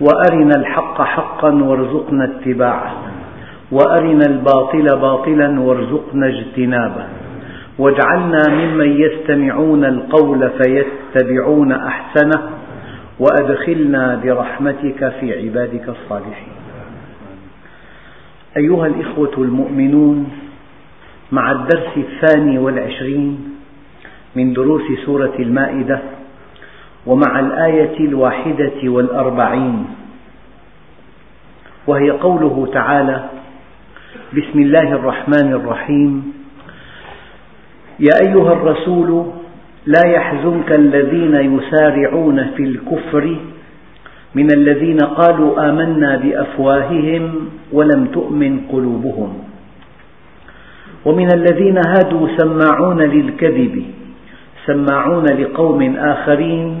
وأرنا الحق حقا وارزقنا اتباعه. وأرنا الباطل باطلا وارزقنا اجتنابه. واجعلنا ممن يستمعون القول فيتبعون أحسنه. وأدخلنا برحمتك في عبادك الصالحين. أيها الإخوة المؤمنون مع الدرس الثاني والعشرين من دروس سورة المائدة ومع الآية الواحدة والأربعين. وهي قوله تعالى بسم الله الرحمن الرحيم. يا أيها الرسول لا يحزنك الذين يسارعون في الكفر من الذين قالوا آمنا بأفواههم ولم تؤمن قلوبهم. ومن الذين هادوا سماعون للكذب سماعون لقوم آخرين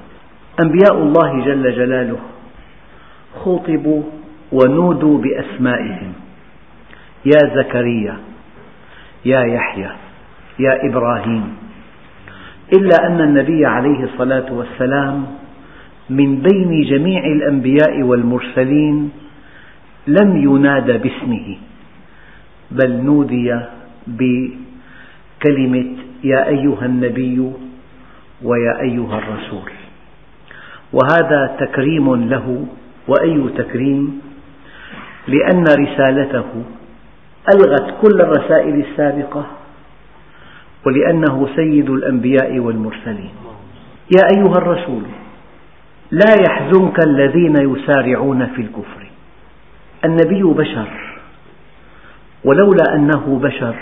أنبياء الله جل جلاله خوطبوا ونودوا بأسمائهم. يا زكريا يا يحيى يا إبراهيم. إلا أن النبي عليه الصلاة والسلام من بين جميع الأنبياء والمرسلين لم ينادى باسمه بل نودي بكلمة يا أيها النبي ويا أيها الرسول. وهذا تكريم له وأي تكريم؟ لأن رسالته ألغت كل الرسائل السابقة ولأنه سيد الأنبياء والمرسلين. يا أيها الرسول لا يحزنك الذين يسارعون في الكفر. النبي بشر ولولا أنه بشر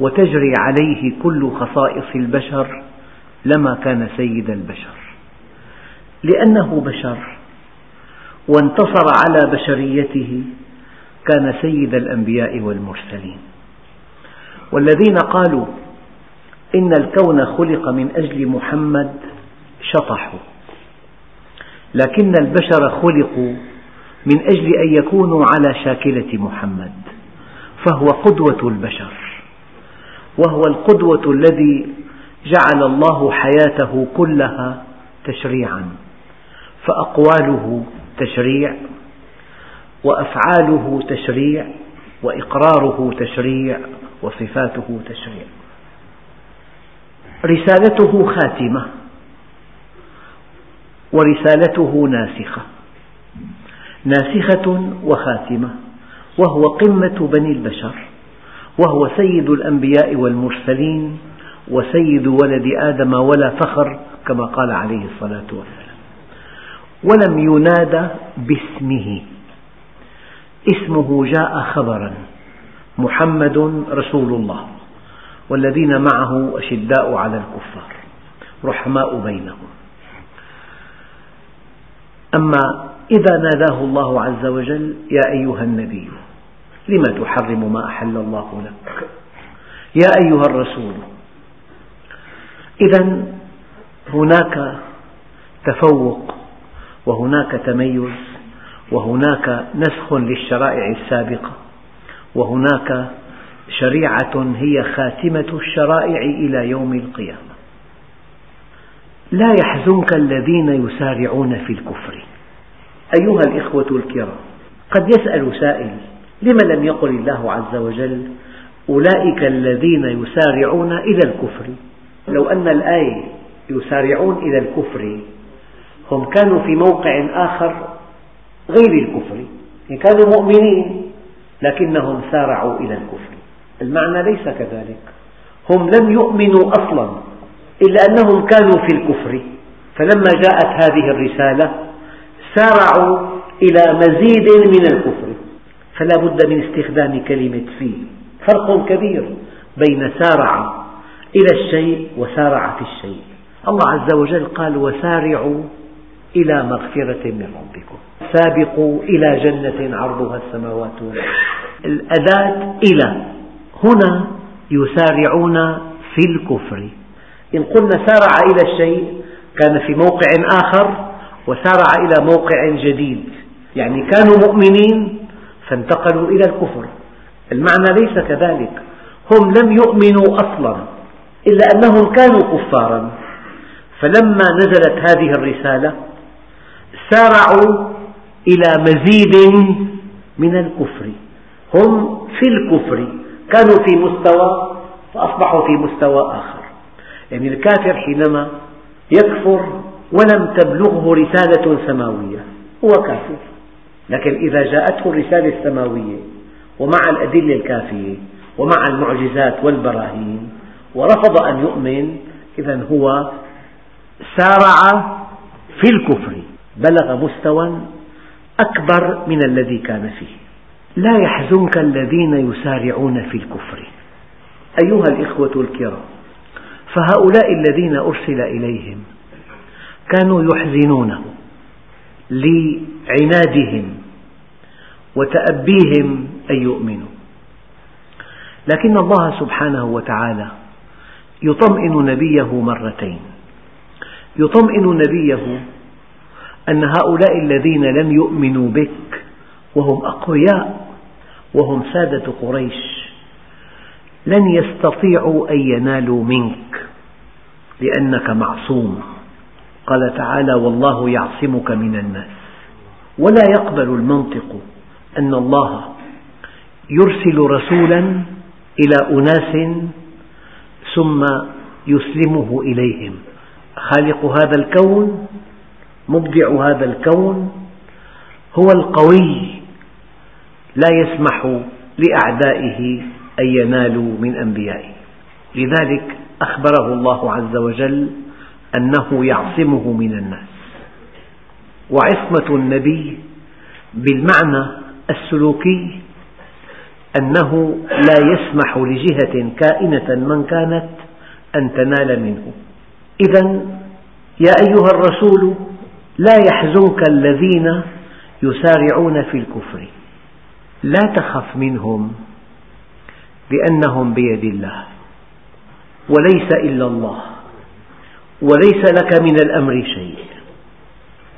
وتجري عليه كل خصائص البشر لما كان سيد البشر. لأنه بشر. وانتصر على بشريته كان سيد الأنبياء والمرسلين. والذين قالوا إن الكون خلق من أجل محمد شطحوا. لكن البشر خلقوا من أجل أن يكونوا على شاكلة محمد فهو قدوة البشر. وهو القدوة الذي جعل الله حياته كلها تشريعا. فأقواله تشريع وأفعاله تشريع وإقراره تشريع وصفاته تشريع. رسالته خاتمة ورسالته ناسخة. ناسخة وخاتمة وهو قمة بني البشر وهو سيد الأنبياء والمرسلين وسيد ولد آدم ولا فخر كما قال عليه الصلاة والسلام. ولم ينادى باسمه. اسمه جاء خبرا. محمد رسول الله. والذين معه أشداء على الكفار. رحماء بينهم. أما إذا ناداه الله عز وجل يا أيها النبي لم تحرم ما أحل الله لك؟ يا أيها الرسول. إذا هناك تفوق وهناك تميز وهناك نسخ للشرائع السابقة وهناك شريعة هي خاتمة الشرائع إلى يوم القيامة. لا يحزنك الذين يسارعون في الكفر. أيها الإخوة الكرام قد يسأل سائل لم لم يقل الله عز وجل أولئك الذين يسارعون إلى الكفر؟ لو أن الآية يسارعون إلى الكفر هم كانوا في موقع آخر غير الكفر. إن كانوا مؤمنين لكنهم سارعوا إلى الكفر. المعنى ليس كذلك. هم لم يؤمنوا أصلا إلا أنهم كانوا في الكفر. فلما جاءت هذه الرسالة سارعوا إلى مزيد من الكفر. فلا بد من استخدام كلمة في. فرق كبير بين سارع إلى الشيء وسارع في الشيء. الله عز وجل قال وسارعوا إلى مغفرة من ربكم. سابقوا إلى جنة عرضها السماوات والأرض. الأداة إلى. هنا يسارعون في الكفر. إن قلنا سارع إلى الشيء كان في موقع آخر وسارع إلى موقع جديد. يعني كانوا مؤمنين فانتقلوا إلى الكفر. المعنى ليس كذلك. هم لم يؤمنوا أصلا إلا أنهم كانوا كفارا. فلما نزلت هذه الرسالة سارعوا إلى مزيد من الكفر. هم في الكفر كانوا في مستوى فأصبحوا في مستوى آخر. يعني الكافر حينما يكفر ولم تبلغه رسالة سماوية هو كافر. لكن إذا جاءته الرسالة السماوية ومع الأدلة الكافية ومع المعجزات والبراهين ورفض أن يؤمن إذا هو سارع في الكفر. بلغ مستوى أكبر من الذي كان فيه. لا يحزنك الذين يسارعون في الكفر. أيها الإخوة الكرام فهؤلاء الذين أرسل إليهم كانوا يحزنونه لعنادهم وتأبيهم أن يؤمنوا. لكن الله سبحانه وتعالى يطمئن نبيه مرتين. يطمئن نبيه أن هؤلاء الذين لم يؤمنوا بك وهم أقوياء وهم سادة قريش لن يستطيعوا أن ينالوا منك لأنك معصوم. قال تعالى والله يعصمك من الناس. ولا يقبل المنطق أن الله يرسل رسولا إلى أناس ثم يسلمه إليهم. خالق هذا الكون مبدع هذا الكون هو القوي لا يسمح لأعدائه أن ينالوا من أنبيائه. لذلك أخبره الله عز وجل أنه يعصمه من الناس. وعصمة النبي بالمعنى السلوكي أنه لا يسمح لجهة كائنة من كانت أن تنال منه. إذا يا أيها الرسول لا يحزنك الذين يسارعون في الكفر. لا تخف منهم لأنهم بيد الله وليس إلا الله وليس لك من الأمر شيء.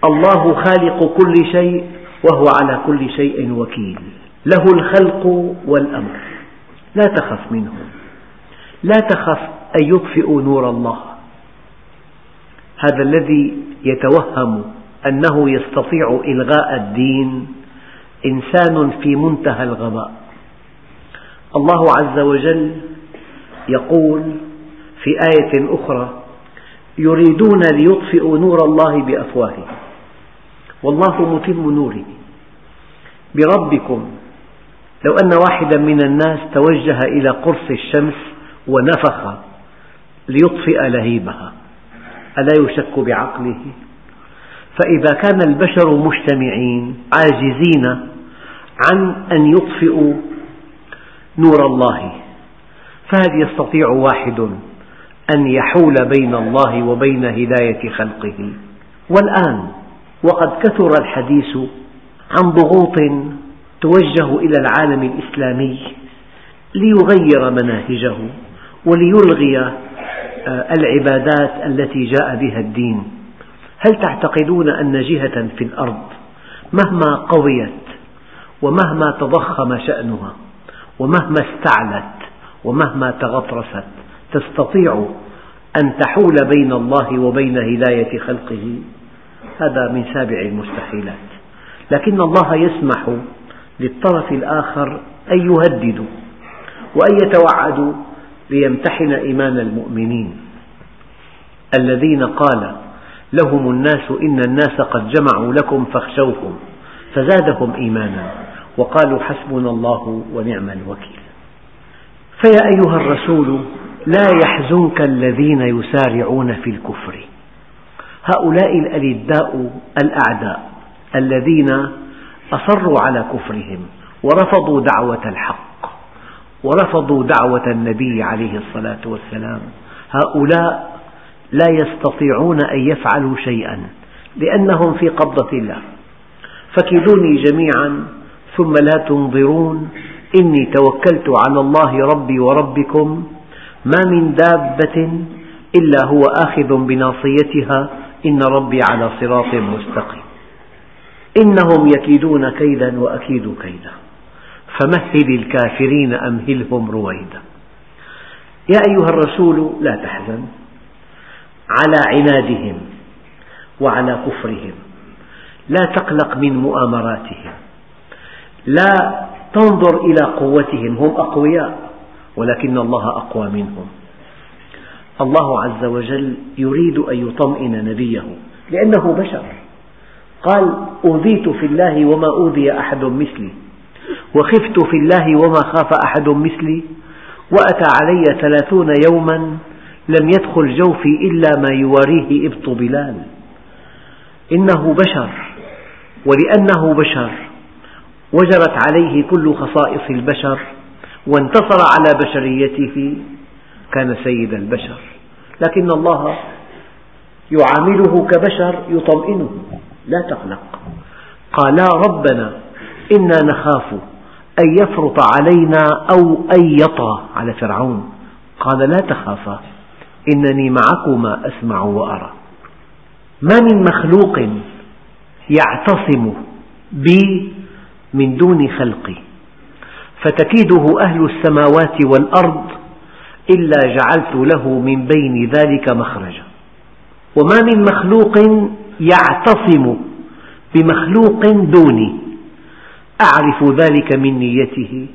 الله خالق كل شيء وهو على كل شيء وكيل. له الخلق والأمر. لا تخف منهم. لا تخف أن يطفئوا نور الله. هذا الذي يتوهم أنه يستطيع إلغاء الدين إنسان في منتهى الغباء. الله عز وجل يقول في آية أخرى يريدون ليطفئوا نور الله بأفواههم. والله متم نوره. بربكم لو أن واحدا من الناس توجه إلى قرص الشمس ونفخ ليطفئ لهيبها. ألا يشك بعقله؟ فإذا كان البشر مجتمعين عاجزين عن أن يطفئوا نور الله فهل يستطيع واحد أن يحول بين الله وبين هداية خلقه والآن وقد كثر الحديث عن ضغوط توجه إلى العالم الإسلامي ليغير مناهجه وليلغي العبادات التي جاء بها الدين. هل تعتقدون أن جهة في الأرض مهما قويت ومهما تضخم شأنها ومهما استعلت ومهما تغطرست تستطيع أن تحول بين الله وبين هداية خلقه؟ هذا من سابع المستحيلات. لكن الله يسمح للطرف الآخر أن يهددوا وأن يتوعدوا ليمتحن إيمان المؤمنين. الذين قال لهم الناس إن الناس قد جمعوا لكم فاخشوهم فزادهم إيمانا وقالوا حسبنا الله ونعم الوكيل. فيا أيها الرسول لا يحزنك الذين يسارعون في الكفر. هؤلاء الألداء الأعداء الذين أصروا على كفرهم ورفضوا دعوة الحق. ورفضوا دعوة النبي عليه الصلاة والسلام. هؤلاء لا يستطيعون أن يفعلوا شيئا لأنهم في قبضة الله. فكيدوني جميعا ثم لا تنظرون. إني توكلت على الله ربي وربكم. ما من دابة إلا هو آخذ بناصيتها. إن ربي على صراط مستقيم. إنهم يكيدون كيدا وأكيد كيدا. فمهل الكافرين أمهلهم رويدا. يا أيها الرسول لا تحزن على عنادهم وعلى كفرهم. لا تقلق من مؤامراتهم. لا تنظر إلى قوتهم هم أقوياء ولكن الله أقوى منهم. الله عز وجل يريد أن يطمئن نبيه لأنه بشر. قال أوذيت في الله وما أوذي أحد مثلي. وخفت في الله وما خاف أحد مثلي وأتى علي ثلاثون يوما لم يدخل جوفي إلا ما يواريه إبط بلال. إنه بشر ولأنه بشر وجرت عليه كل خصائص البشر وانتصر على بشريته كان سيد البشر. لكن الله يعامله كبشر يطمئنه لا تقلق. قالا ربنا إنا نخاف أن يفرط علينا أو أن يطغى على فرعون. قال لا تخافا إنني معكما أسمع وأرى. ما من مخلوق يعتصم بي من دون خلقي. فتكيده أهل السماوات والأرض إلا جعلت له من بين ذلك مخرجا. وما من مخلوق يعتصم بمخلوق دوني. أعرف ذلك من نيته.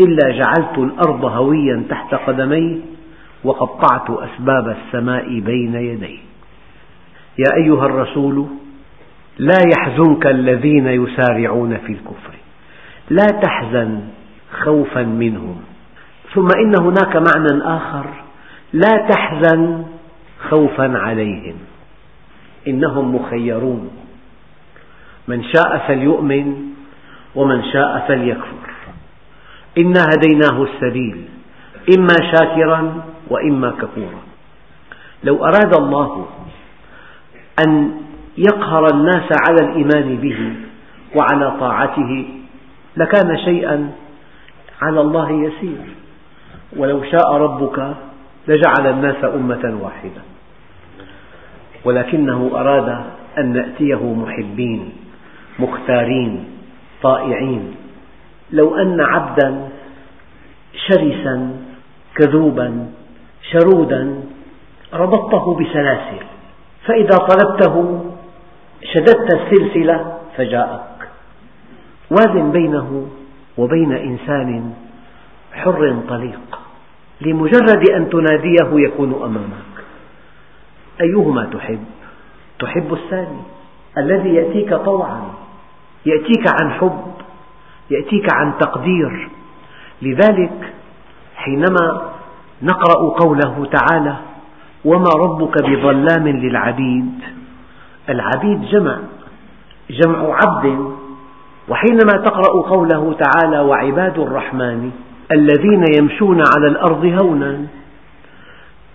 إلا جعلت الأرض هويا تحت قدميه وقطعت أسباب السماء بين يديه يا أيها الرسول لا يحزنك الذين يسارعون في الكفر. لا تحزن خوفا منهم. ثم إن هناك معنى آخر لا تحزن خوفا عليهم. إنهم مخيرون. من شاء فليؤمن ومن شاء فليكفر. إنا هديناه السبيل إما شاكرا وإما كفورا. لو أراد الله أن يقهر الناس على الإيمان به وعلى طاعته لكان شيئا على الله يسير. ولو شاء ربك لجعل الناس أمة واحدة. ولكنه أراد أن نأتيه محبين مختارين طائعين. لو أن عبدا شرسا كذوبا شرودا ربطته بسلاسل فإذا طلبته شددت السلسلة فجاءك. وازن بينه وبين إنسان حر طليق لمجرد أن تناديه يكون أمامك. أيهما تحب؟ تحب الثاني الذي يأتيك طوعا. يأتيك عن حب يأتيك عن تقدير لذلك حينما نقرأ قوله تعالى وما ربك بظلام للعبيد العبيد جمع جمع عبد وحينما تقرأ قوله تعالى وعباد الرحمن الذين يمشون على الأرض هونا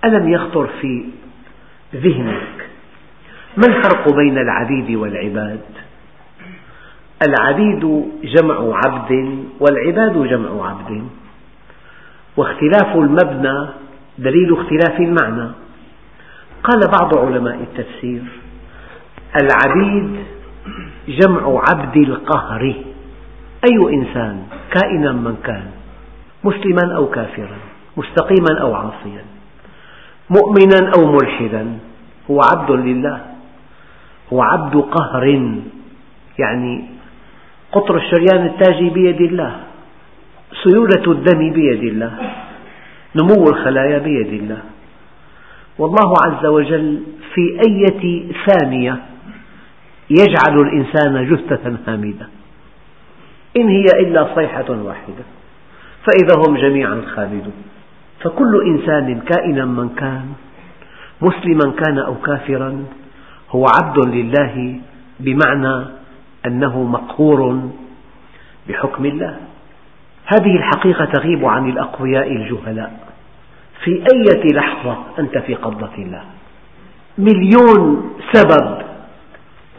ألم يخطر في ذهنك ما الفرق بين العبيد والعباد؟ العبيد جمع عبد والعباد جمع عبد. واختلاف المبنى دليل اختلاف المعنى. قال بعض علماء التفسير العبيد جمع عبد القهر. أي إنسان كائنا من كان مسلما أو كافرا مستقيما أو عاصيا مؤمنا أو ملحدا هو عبد لله هو عبد قهر. يعني قطر الشريان التاجي بيد الله. سيولة الدم بيد الله. نمو الخلايا بيد الله. والله عز وجل في أية ثانية يجعل الإنسان جثة هامدة. إن هي إلا صيحة واحدة. فإذا هم جميعا خالدون. فكل إنسان كائنا من كان مسلما كان أو كافرا هو عبد لله بمعنى أنه مقهور بحكم الله. هذه الحقيقة تغيب عن الأقوياء الجهلاء. في أي لحظة أنت في قبضة الله؟ مليون سبب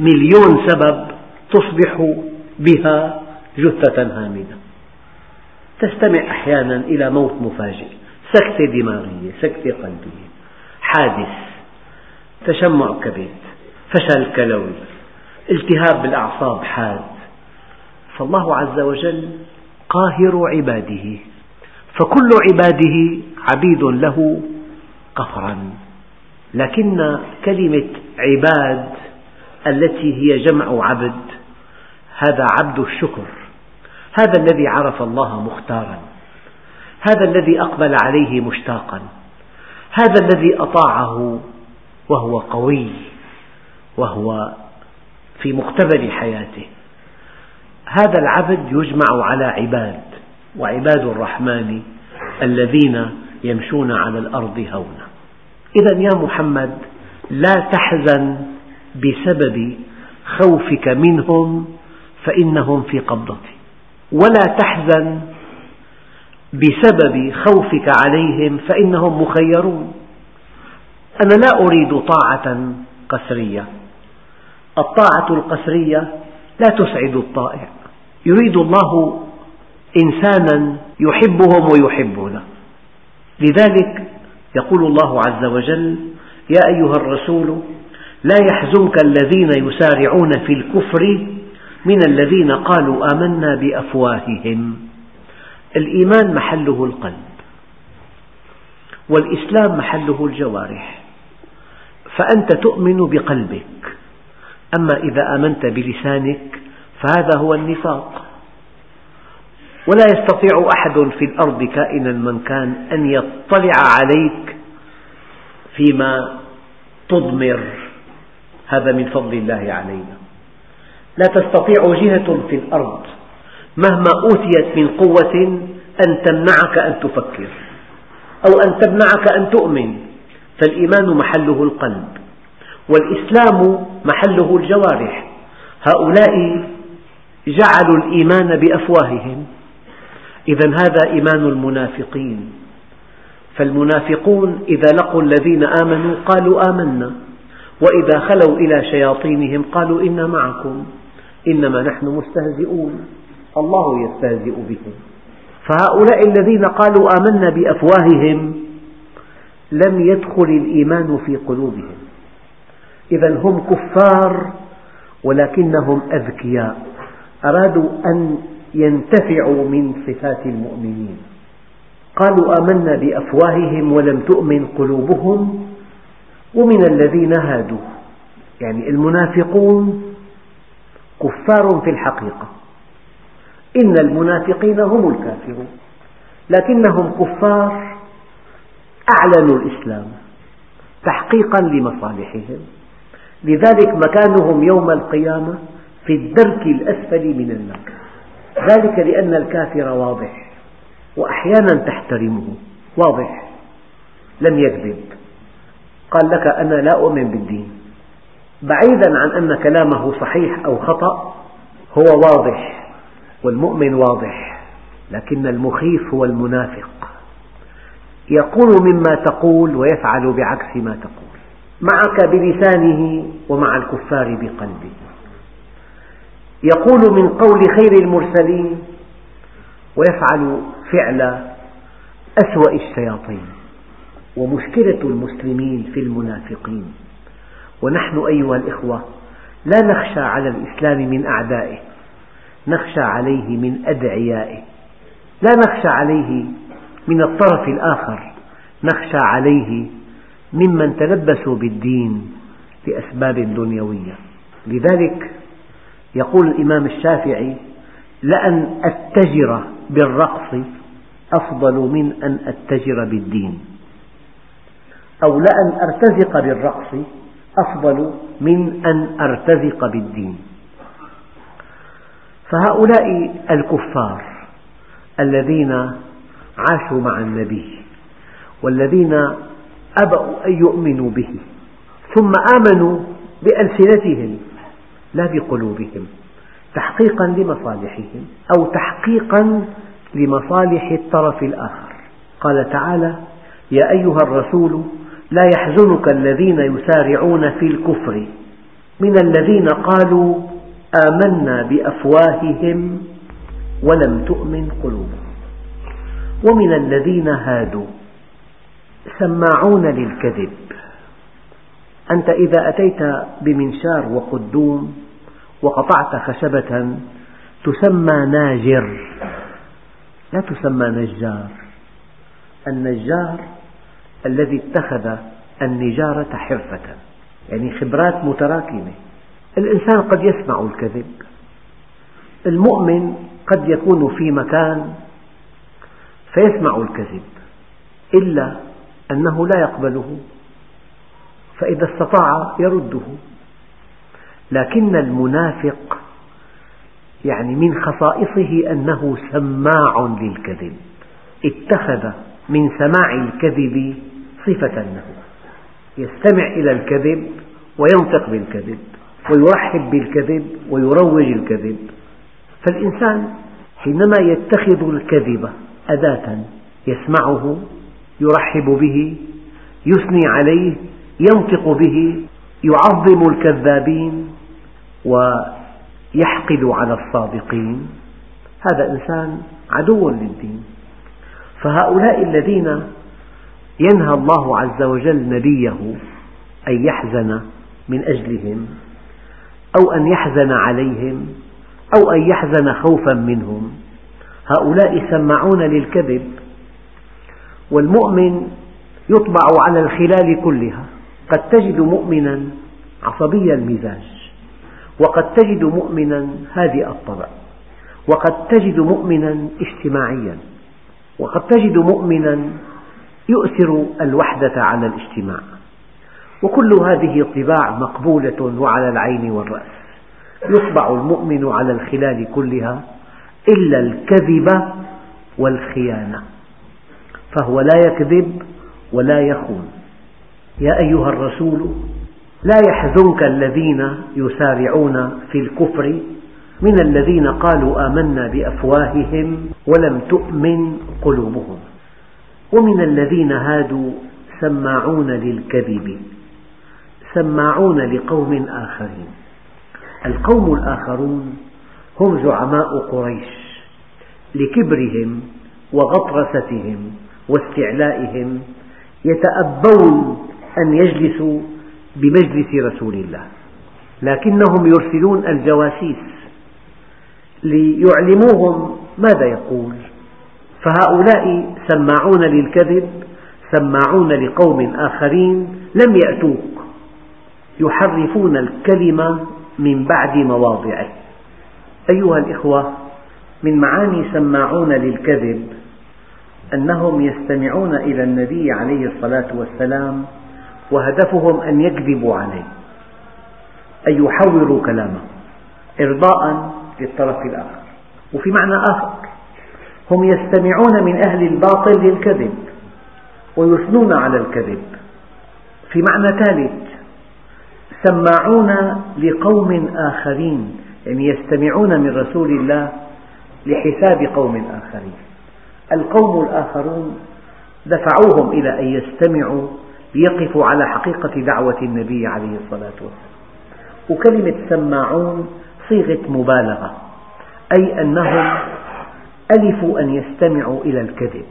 مليون سبب تصبح بها جثة هامدة. تستمع أحيانا إلى موت مفاجئ سكتة دماغية سكتة قلبية حادث تشمع كبد فشل كلوي. التهاب بالأعصاب حاد. فالله عز وجل قاهر عباده فكل عباده عبيد له قهرا لكن كلمة عباد التي هي جمع عبد هذا عبد الشكر. هذا الذي عرف الله مختارا. هذا الذي أقبل عليه مشتاقا. هذا الذي أطاعه وهو قوي وهو في مقتبل حياته. هذا العبد يجمع على عباد وعباد الرحمن الذين يمشون على الأرض هونا. إذا يا محمد لا تحزن بسبب خوفك منهم فإنهم في قبضتي. ولا تحزن بسبب خوفك عليهم فإنهم مخيرون. أنا لا أريد طاعة قسرية. الطاعة القسرية لا تسعد الطائع. يريد الله إنسانا يحبهم ويحبونه. لذلك يقول الله عز وجل يا أيها الرسول لا يحزنك الذين يسارعون في الكفر من الذين قالوا آمنا بأفواههم. الإيمان محله القلب والإسلام محله الجوارح. فأنت تؤمن بقلبك. أما إذا آمنت بلسانك فهذا هو النفاق. ولا يستطيع أحد في الأرض كائنا من كان أن يطلع عليك فيما تضمر. هذا من فضل الله علينا. لا تستطيع جهة في الأرض مهما أوتيت من قوة أن تمنعك أن تفكر أو أن تمنعك أن تؤمن. فالإيمان محله القلب. والإسلام محله الجوارح. هؤلاء جعلوا الإيمان بأفواههم. إذا هذا إيمان المنافقين. فالمنافقون إذا لقوا الذين آمنوا قالوا آمنا. وإذا خلوا إلى شياطينهم قالوا إنا معكم. إنما نحن مستهزئون. الله يستهزئ بهم. فهؤلاء الذين قالوا آمنا بأفواههم لم يدخل الإيمان في قلوبهم. إذا هم كفار ولكنهم أذكياء. أرادوا أن ينتفعوا من صفات المؤمنين. قالوا آمنا بأفواههم ولم تؤمن قلوبهم ومن الذين هادوا. يعني المنافقون كفار في الحقيقة. إن المنافقين هم الكافرون. لكنهم كفار أعلنوا الإسلام تحقيقا لمصالحهم. لذلك مكانهم يوم القيامة في الدرك الأسفل من النار ذلك لأن الكافر واضح وأحيانا تحترمه. واضح. لم يكذب. قال لك أنا لا أؤمن بالدين. بعيدا عن أن كلامه صحيح أو خطأ هو واضح والمؤمن واضح لكن المخيف هو المنافق. يقول مما تقول ويفعل بعكس ما تقول. معك بلسانه ومع الكفار بقلبه. يقول من قول خير المرسلين ويفعل فعل أسوأ الشياطين. ومشكلة المسلمين في المنافقين. ونحن أيها الإخوة لا نخشى على الإسلام من أعدائه. نخشى عليه من أدعيائه. لا نخشى عليه من الطرف الآخر. نخشى عليه ممن تلبسوا بالدين لأسباب دنيوية. لذلك يقول الإمام الشافعي لأن أتجر بالرقص أفضل من أن أتجر بالدين. أو لأن أرتزق بالرقص أفضل من أن أرتزق بالدين. فهؤلاء الكفار الذين عاشوا مع النبي والذين أبوا أن يؤمنوا به. ثم آمنوا بألسنتهم لا بقلوبهم. تحقيقا لمصالحهم أو تحقيقا لمصالح الطرف الآخر. قال تعالى يا أيها الرسول لا يحزنك الذين يسارعون في الكفر من الذين قالوا آمنا بأفواههم ولم تؤمن قلوبهم. ومن الذين هادوا سماعون للكذب. أنت إذا أتيت بمنشار وقدوم وقطعت خشبة تسمى ناجر. لا تسمى نجار. النجار الذي اتخذ النجارة حرفة يعني خبرات متراكمة. الإنسان قد يسمع الكذب. المؤمن قد يكون في مكان فيسمع الكذب إلا أنه لا يقبله فإذا استطاع يرده. لكن المنافق يعني من خصائصه أنه سماع للكذب اتخذ من سماع الكذب صفة له. يستمع إلى الكذب وينطق بالكذب ويرحب بالكذب ويروج الكذب. فالإنسان حينما يتخذ الكذب أداة يسمعه يرحب به يثني عليه ينطق به يعظم الكذابين ويحقد على الصادقين. هذا إنسان عدو للدين. فهؤلاء الذين ينهى الله عز وجل نبيه أن يحزن من أجلهم أو أن يحزن عليهم أو أن يحزن خوفا منهم هؤلاء سماعون للكذب والمؤمن يطبع على الخلال كلها. قد تجد مؤمنا عصبي المزاج وقد تجد مؤمنا هادئ الطبع وقد تجد مؤمنا اجتماعيا وقد تجد مؤمنا يؤثر الوحدة على الاجتماع. وكل هذه الطباع مقبولة وعلى العين والرأس. يطبع المؤمن على الخلال كلها إلا الكذب والخيانة. فهو لا يكذب ولا يخون. يا أيها الرسول لا يحزنك الذين يسارعون في الكفر من الذين قالوا آمنا بأفواههم ولم تؤمن قلوبهم. ومن الذين هادوا سماعون للكذب سماعون لقوم آخرين. القوم الآخرون هم زعماء قريش لكبرهم وغطرستهم واستعلائهم يتأبون أن يجلسوا بمجلس رسول الله. لكنهم يرسلون الجواسيس ليعلموهم ماذا يقول. فهؤلاء سماعون للكذب سماعون لقوم آخرين لم يأتوك. يحرفون الكلمة من بعد مواضعه. أيها الإخوة من معاني سماعون للكذب أنهم يستمعون إلى النبي عليه الصلاة والسلام وهدفهم أن يكذبوا عليه أن يحوروا كلامه إرضاء للطرف الآخر. وفي معنى آخر هم يستمعون من أهل الباطل للكذب ويثنون على الكذب. في معنى ثالث سماعون لقوم آخرين يعني يستمعون من رسول الله لحساب قوم آخرين. القوم الآخرون دفعوهم إلى أن يستمعوا ليقفوا على حقيقة دعوة النبي عليه الصلاة والسلام. وكلمة سماعون صيغة مبالغة أي أنهم ألفوا أن يستمعوا إلى الكذب.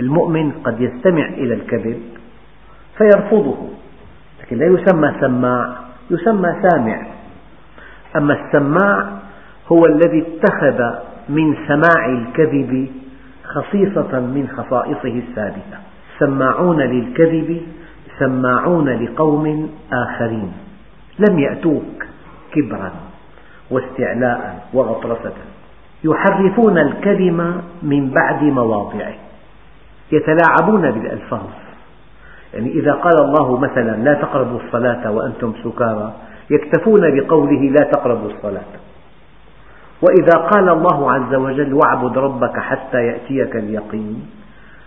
المؤمن قد يستمع إلى الكذب فيرفضه لكن لا يسمى سماع يسمى سامع. أما السماع هو الذي اتخذ من سماع الكذب خصيصة من خصائصه الثابتة. سماعون للكذب سماعون لقوم آخرين. لم يأتوك كبرا واستعلاء وغطرسة يحرفون الكلمة من بعد مواضعه. يتلاعبون بالألفاظ. يعني إذا قال الله مثلا لا تقربوا الصلاة وأنتم سكارى يكتفون بقوله لا تقربوا الصلاة. وإذا قال الله عز وجل واعبد ربك حتى يأتيك اليقين.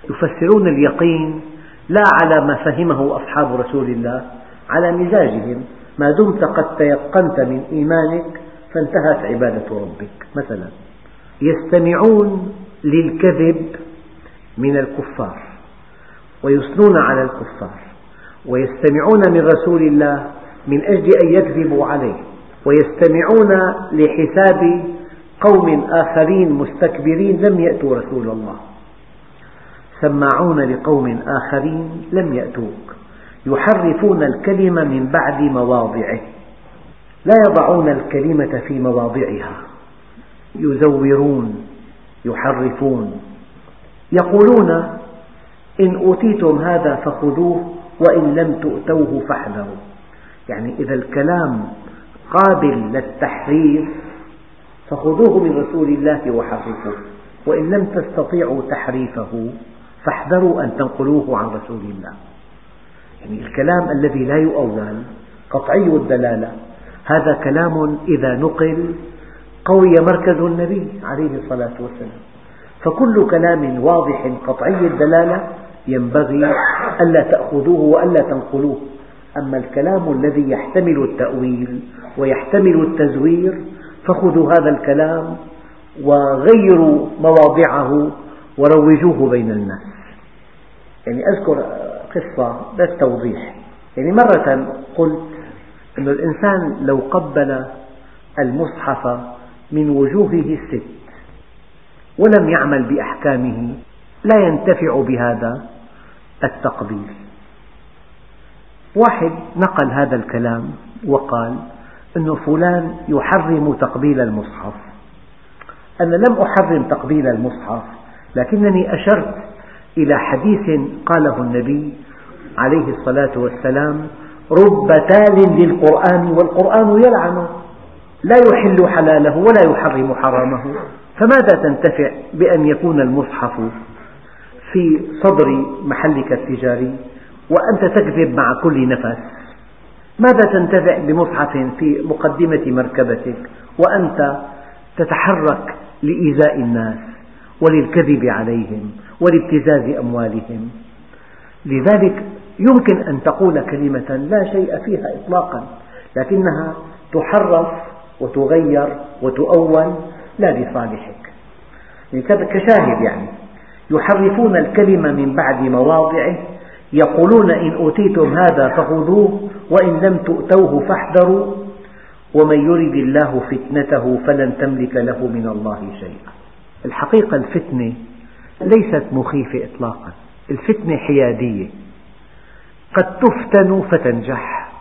يفسرون اليقين لا على ما فهمه أصحاب رسول الله على مزاجهم. ما دمت قد تيقنت من إيمانك فانتهت عبادة ربك. مثلا يستمعون للكذب من الكفار ويثنون على الكفار ويستمعون من رسول الله من أجل أن يكذبوا عليه ويستمعون لحساب قوم آخرين مستكبرين لم يأتوا رسول الله. سماعون لقوم آخرين لم يأتوك. يحرفون الكلمة من بعد مواضعه. لا يضعون الكلمة في مواضعها. يزورون يحرفون. يقولون إن أوتيتم هذا فخذوه وإن لم تؤتوه فاحذروا. يعني إذا الكلام قابل للتحريف فخذوه من رسول الله وحرفوه. وإن لم تستطيعوا تحريفه فاحذروا أن تنقلوه عن رسول الله. يعني الكلام الذي لا يؤول قطعي الدلالة. هذا كلام إذا نقل قوي مركز النبي عليه الصلاة والسلام. فكل كلام واضح قطعي الدلالة ينبغي ألا تأخذوه وألا تنقلوه. أما الكلام الذي يحتمل التأويل ويحتمل التزوير فخذوا هذا الكلام وغيروا مواضعه وروجوه بين الناس. يعني أذكر قصة للتوضيح يعني مرة قلت أن الإنسان لو قبل المصحف من وجوهه الست ولم يعمل بأحكامه لا ينتفع بهذا التقبيل. واحد نقل هذا الكلام وقال أن فلان يحرم تقبيل المصحف. أنا لم أحرم تقبيل المصحف لكنني أشرت إلى حديث قاله النبي عليه الصلاة والسلام رب تال للقرآن والقرآن يلعنه لا يحل حلاله ولا يحرم حرامه فماذا تنتفع بأن يكون المصحف في صدر محلك التجاري وأنت تكذب مع كل نفس؟ ماذا تنتفع بمصحف في مقدمة مركبتك وأنت تتحرك لإيذاء الناس وللكذب عليهم ولابتزاز أموالهم؟ لذلك يمكن أن تقول كلمة لا شيء فيها إطلاقا لكنها تحرف وتغير وتؤول لا لصالحك. كشاهد يعني يحرفون الكلمة من بعد مواضعه يقولون إن أوتيتم هذا فخذوه وإن لم تؤتوه فاحذروا ومن يرد الله فتنته فلن تملك له من الله شيئا. الحقيقة الفتنة ليست مخيفة إطلاقا الفتنة حيادية. قد تفتن فتنجح.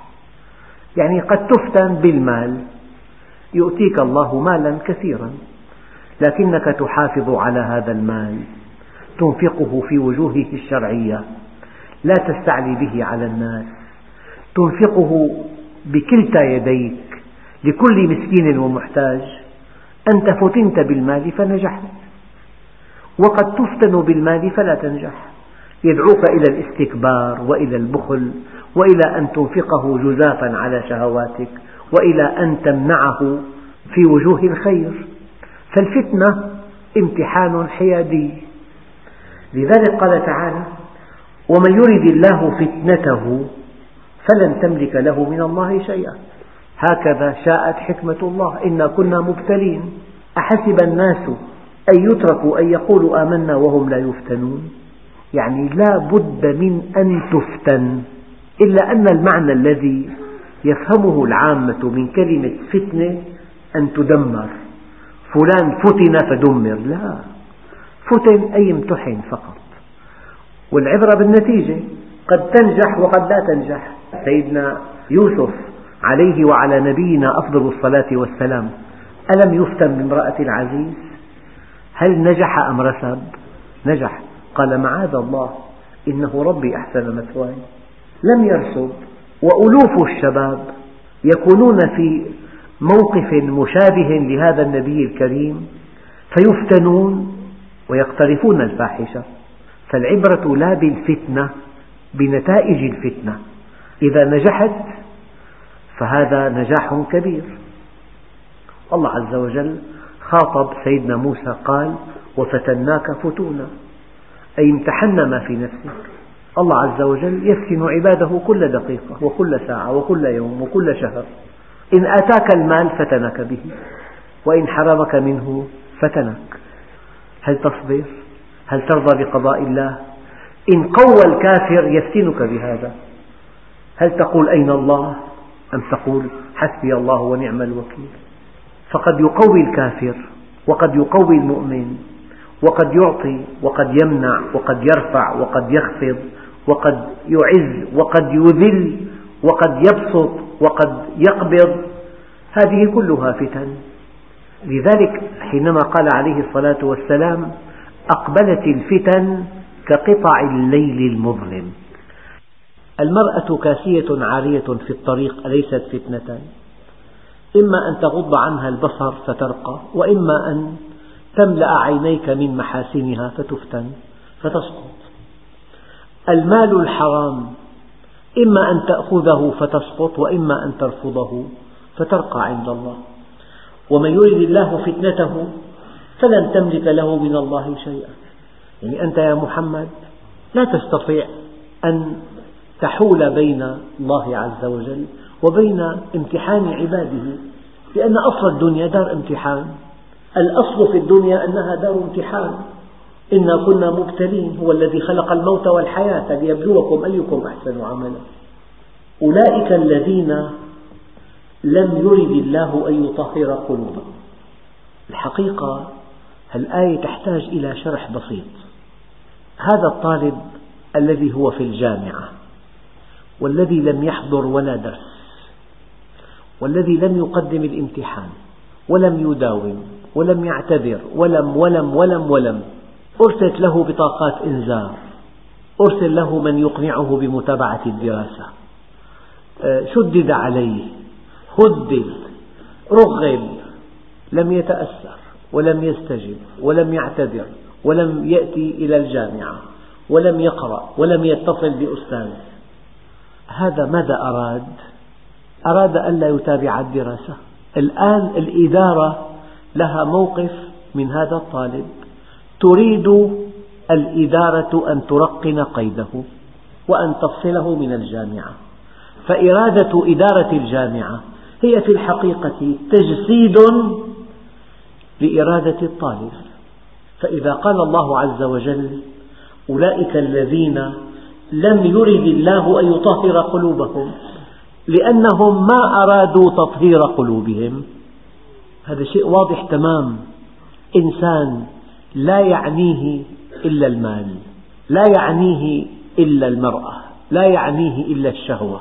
يعني قد تفتن بالمال. يؤتيك الله مالا كثيرا لكنك تحافظ على هذا المال. تنفقه في وجوهه الشرعية. لا تستعلي به على الناس. تنفقه بكلتا يديك لكل مسكين ومحتاج. أنت فتنت بالمال فنجحت وقد تفتن بالمال فلا تنجح. يدعوك إلى الاستكبار وإلى البخل وإلى أن تنفقه جزافا على شهواتك وإلى أن تمنعه في وجوه الخير. فالفتنة امتحان حيادي. لذلك قال تعالى ومن يرد الله فتنته فلن تملك له من الله شيئا. هكذا شاءت حكمة الله. إنا كنا مبتلين. أحسب الناس أن يتركوا أن يقولوا آمنا وهم لا يفتنون؟ يعني لا بد من أن تفتن إلا أن المعنى الذي يفهمه العامة من كلمة فتنة أن تدمر. فلان فتن فدمر. لا. فتن أي امتحن فقط. والعبرة بالنتيجة. قد تنجح وقد لا تنجح. سيدنا يوسف عليه وعلى نبينا أفضل الصلاة والسلام. ألم يفتن بامرأة العزيز؟ هل نجح أم رسب؟ نجح. قال معاذ الله إنه ربي أحسن مثواي. لم يرسب. وألوف الشباب يكونون في موقف مشابه لهذا النبي الكريم. فيفتنون ويقترفون الفاحشة. فالعبرة لا بالفتنة بنتائج الفتنة. إذا نجحت فهذا نجاح كبير. الله عز وجل خاطب سيدنا موسى قال وفتناك فتونا. أي امتحنا ما في نفسك. الله عز وجل يفتن عباده كل دقيقة وكل ساعة وكل يوم وكل شهر. إن آتاك المال فتنك به وإن حرمك منه فتنك هل تصبر؟ هل ترضى بقضاء الله؟ إن قوى الكافر يفتنك بهذا هل تقول أين الله؟ أم تقول حسبي الله ونعم الوكيل فقد يقوي الكافر وقد يقوي المؤمن وقد يعطي وقد يمنع وقد يرفع وقد يخفض وقد يعز وقد يذل وقد يبسط وقد يقبض هذه كلها فتن لذلك حينما قال عليه الصلاة والسلام أقبلت الفتن كقطع الليل المظلم. المرأة كاسية عارية في الطريق أليست فتنة؟ إما أن تغض عنها البصر فترقى وإما أن تملأ عينيك من محاسنها فتفتن فتسقط. المال الحرام إما أن تأخذه فتسقط وإما أن ترفضه فترقى عند الله. ومن يرد الله فتنته فلن تملك له من الله شيئا. يعني أنت يا محمد لا تستطيع أن تحول بين الله عز وجل وبين امتحان عباده لأن أصل الدنيا دار امتحان الأصل في الدنيا أنها دار امتحان. إنا كنا مبتلين هو الذي خلق الموت والحياة ليبلوكم أيكم أحسن عملا. أولئك الذين لم يرد الله أن يطهر قلوبهم. الحقيقة الآية تحتاج إلى شرح بسيط. هذا الطالب الذي هو في الجامعة والذي لم يحضر ولا درس والذي لم يقدم الامتحان ولم يداوم ولم يعتذر ولم ولم ولم ولم. أرسلت له بطاقات إنذار. أرسل له من يقنعه بمتابعة الدراسة. آه، شدد عليه هدد رغب لم يتأثر ولم يستجب ولم يعتذر ولم يأتي إلى الجامعة ولم يقرأ ولم يتصل بأستاذ. هذا ماذا أراد؟ أراد ألا يتابع الدراسة. الآن الإدارة لها موقف من هذا الطالب. تريد الإدارة أن ترقن قيده وأن تفصله من الجامعة. فإرادة إدارة الجامعة هي في الحقيقة تجسيد لإرادة الطالب. فإذا قال الله عز وجل أولئك الذين لم يرد الله أن يطهر قلوبهم لأنهم ما أرادوا تطهير قلوبهم. هذا شيء واضح تمام. إنسان لا يعنيه إلا المال لا يعنيه إلا المرأة لا يعنيه إلا الشهوة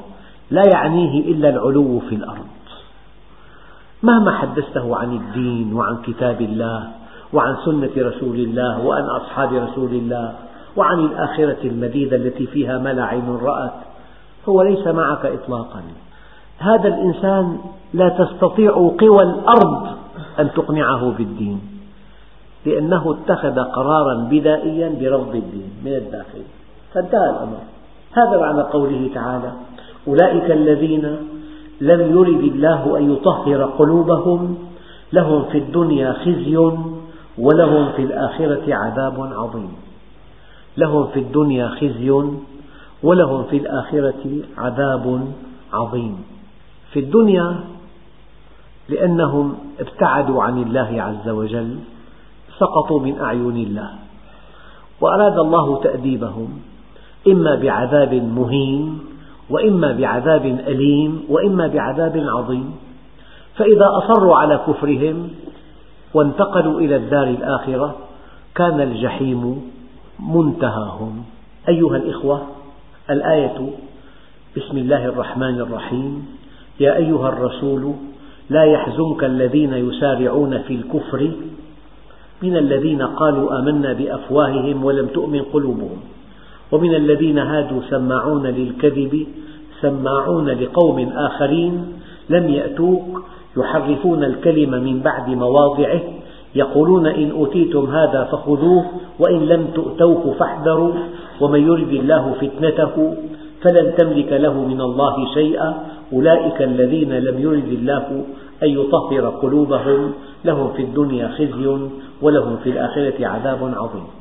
لا يعنيه إلا العلو في الأرض. مهما حدثته عن الدين وعن كتاب الله وعن سنة رسول الله وعن أصحاب رسول الله وعن الآخرة المديدة التي فيها ما لا عين رأت هو ليس معك إطلاقا. هذا الإنسان لا تستطيع قوى الأرض أن تقنعه بالدين لأنه اتخذ قرارا بدائيا برفض الدين من الداخل. فانتهى الأمر. هذا معنى قوله تعالى أولئك الذين لم يرد الله أن يطهر قلوبهم لهم في الدنيا خزي ولهم في الآخرة عذاب عظيم. لهم في الدنيا خزي ولهم في الآخرة عذاب عظيم. في الدنيا لأنهم ابتعدوا عن الله عز وجل سقطوا من أعين الله. وأراد الله تأديبهم إما بعذاب مهين وإما بعذاب أليم وإما بعذاب عظيم. فإذا أصروا على كفرهم وانتقلوا إلى الدار الآخرة كان الجحيم منتهاهم. أيها الإخوة الآية بسم الله الرحمن الرحيم. يا أيها الرسول لا يحزنك الذين يسارعون في الكفر من الذين قالوا آمنا بأفواههم ولم تؤمن قلوبهم. ومن الذين هادوا سماعون للكذب سماعون لقوم آخرين لم يأتوك يحرفون الكلم من بعد مواضعه يقولون إن أوتيتم هذا فخذوه وإن لم تؤتوه فاحذروا ومن يرد الله فتنته فلن تملك له من الله شيئا أولئك الذين لم يرد الله أن يطهر قلوبهم لهم في الدنيا خزي ولهم في الآخرة عذاب عظيم.